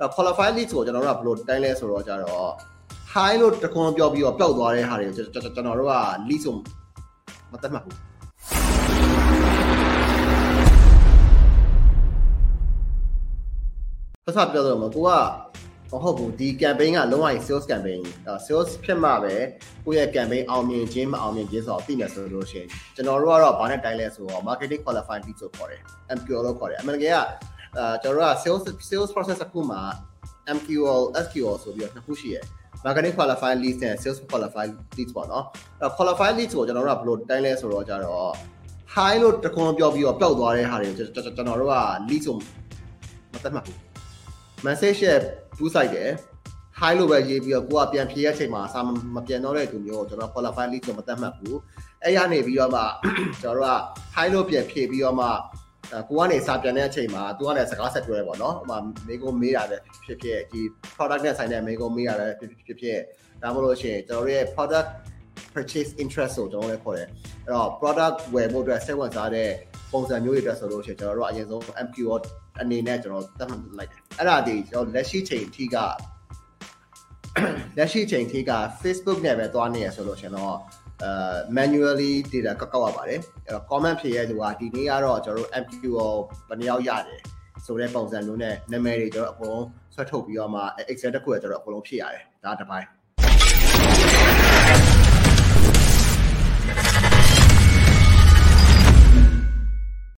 အဲ့ qualify list ကိုကျွန်တော်တို့ကဘယ်လိုတိုင်းလဲဆိုတော့ကြတော့ high လို့တခွန်းပြောပြီးတော့ပျောက်သွားတဲ့ဟာတွေကိုကျွန်တော်တို့က list ကိုမသတ်မှတ်ဘူးပတ်စပြောတော့မကိုကမဟုတ်ဘူးဒီ campaign ကလုံးဝ sales campaign sales ဖြစ်မှပဲကိုယ့်ရဲ့ campaign အောင်မြင်ခြင်းမအောင်မြင်ခြင်းဆိုတော့သိနေဆိုလို့ရှိရင်ကျွန်တော်တို့ကတော့ဘာနဲ့တိုင်းလဲဆိုတော့ marketing qualifying lead ဆိုခေါ်တယ် MQL လို့ခေါ်တယ်အမှန်တကယ်က အဲကျွန်တော်တို့က sales sales process အခုမှာ MQL SQL ဆိုပြီးတော့နှစ်ခုရှိရယ် marketing qualifying leads နဲ့ sales qualifying leads ပေါ့နော်အဲ qualifying leads ကိုကျွန်တော်တို့ကဘယ်လိုတိုင်းလဲဆိုတော့ကြတော့ high လို့တခွန်းပြောပြီးတော့ပျောက်သွားတဲ့ဟာတွေကိုကျွန်တော်တို့က lead ဆိုမသတ်မှတ်ဘူး message ရဲ့ two side တယ် high လို့ပဲရေးပြီးတော့ကိုကပြန်ဖြေရချိန်မှာအစာမပြန်တော့တဲ့သူမျိုးကိုကျွန်တော် qualify lead ဆိုမသတ်မှတ်ဘူးအဲ့ရနေပြီးတော့မှကျွန်တော်တို့က high လို့ပြန်ဖြေပြီးတော့မှ ကိုကနေစာပြန်တဲ့အချိန်မှာသူကလည်းစကားဆက်ပြောရဲပေါ့နော်ဟိုမှာမိကုံမေးတာလည်းဖြစ်ဖြစ်ဒီ product နဲ့ဆိုင်တဲ့မိကုံမေးတာလည်းဖြစ်ဖြစ်ဖြစ်ဒါမှမဟုတ်ရှင်ကျွန်တော်တို့ရဲ့ product purchase interest ကိုကျွန်တော်လည်းခေါ်တယ်အဲ့တော့ product ဝယ်ဖို့အတွက်စိတ်ဝင်စားတဲ့ပုံစံမျိုးတွေအတွက်ဆိုလို့ရှိရင်ကျွန်တော်တို့အရင်ဆုံး MQO အနေနဲ့ကျွန်တော်သတ်မှတ်လိုက်တယ်အဲ့ဒါဒီကျွန်တော်လက်ရှိချိန်အထိက လက်ရှိချိန်အထိက Facebook နဲ့ပဲသွားနေရဆိုလို့ရှင်တော့အဲ manually data ကောက်ကောက်ရပါတယ်အဲ့တော့ comment ဖြေရတဲ့သူကဒီနေ့ကတော့ကျွန်တော်တို့ MQO ဘယ်နှယောက်ရတယ်ဆိုတဲ့ပုံစံမျိုးနဲ့နာမည်တွေကျွန်တော်အကုန်လုံးဆွဲထုတ်ပြီးတော့မှ Excel တစ်ခုကကျွန်တော်အကုန်လုံးဖြည့်ရတယ်ဒါတစ်ပိုင်း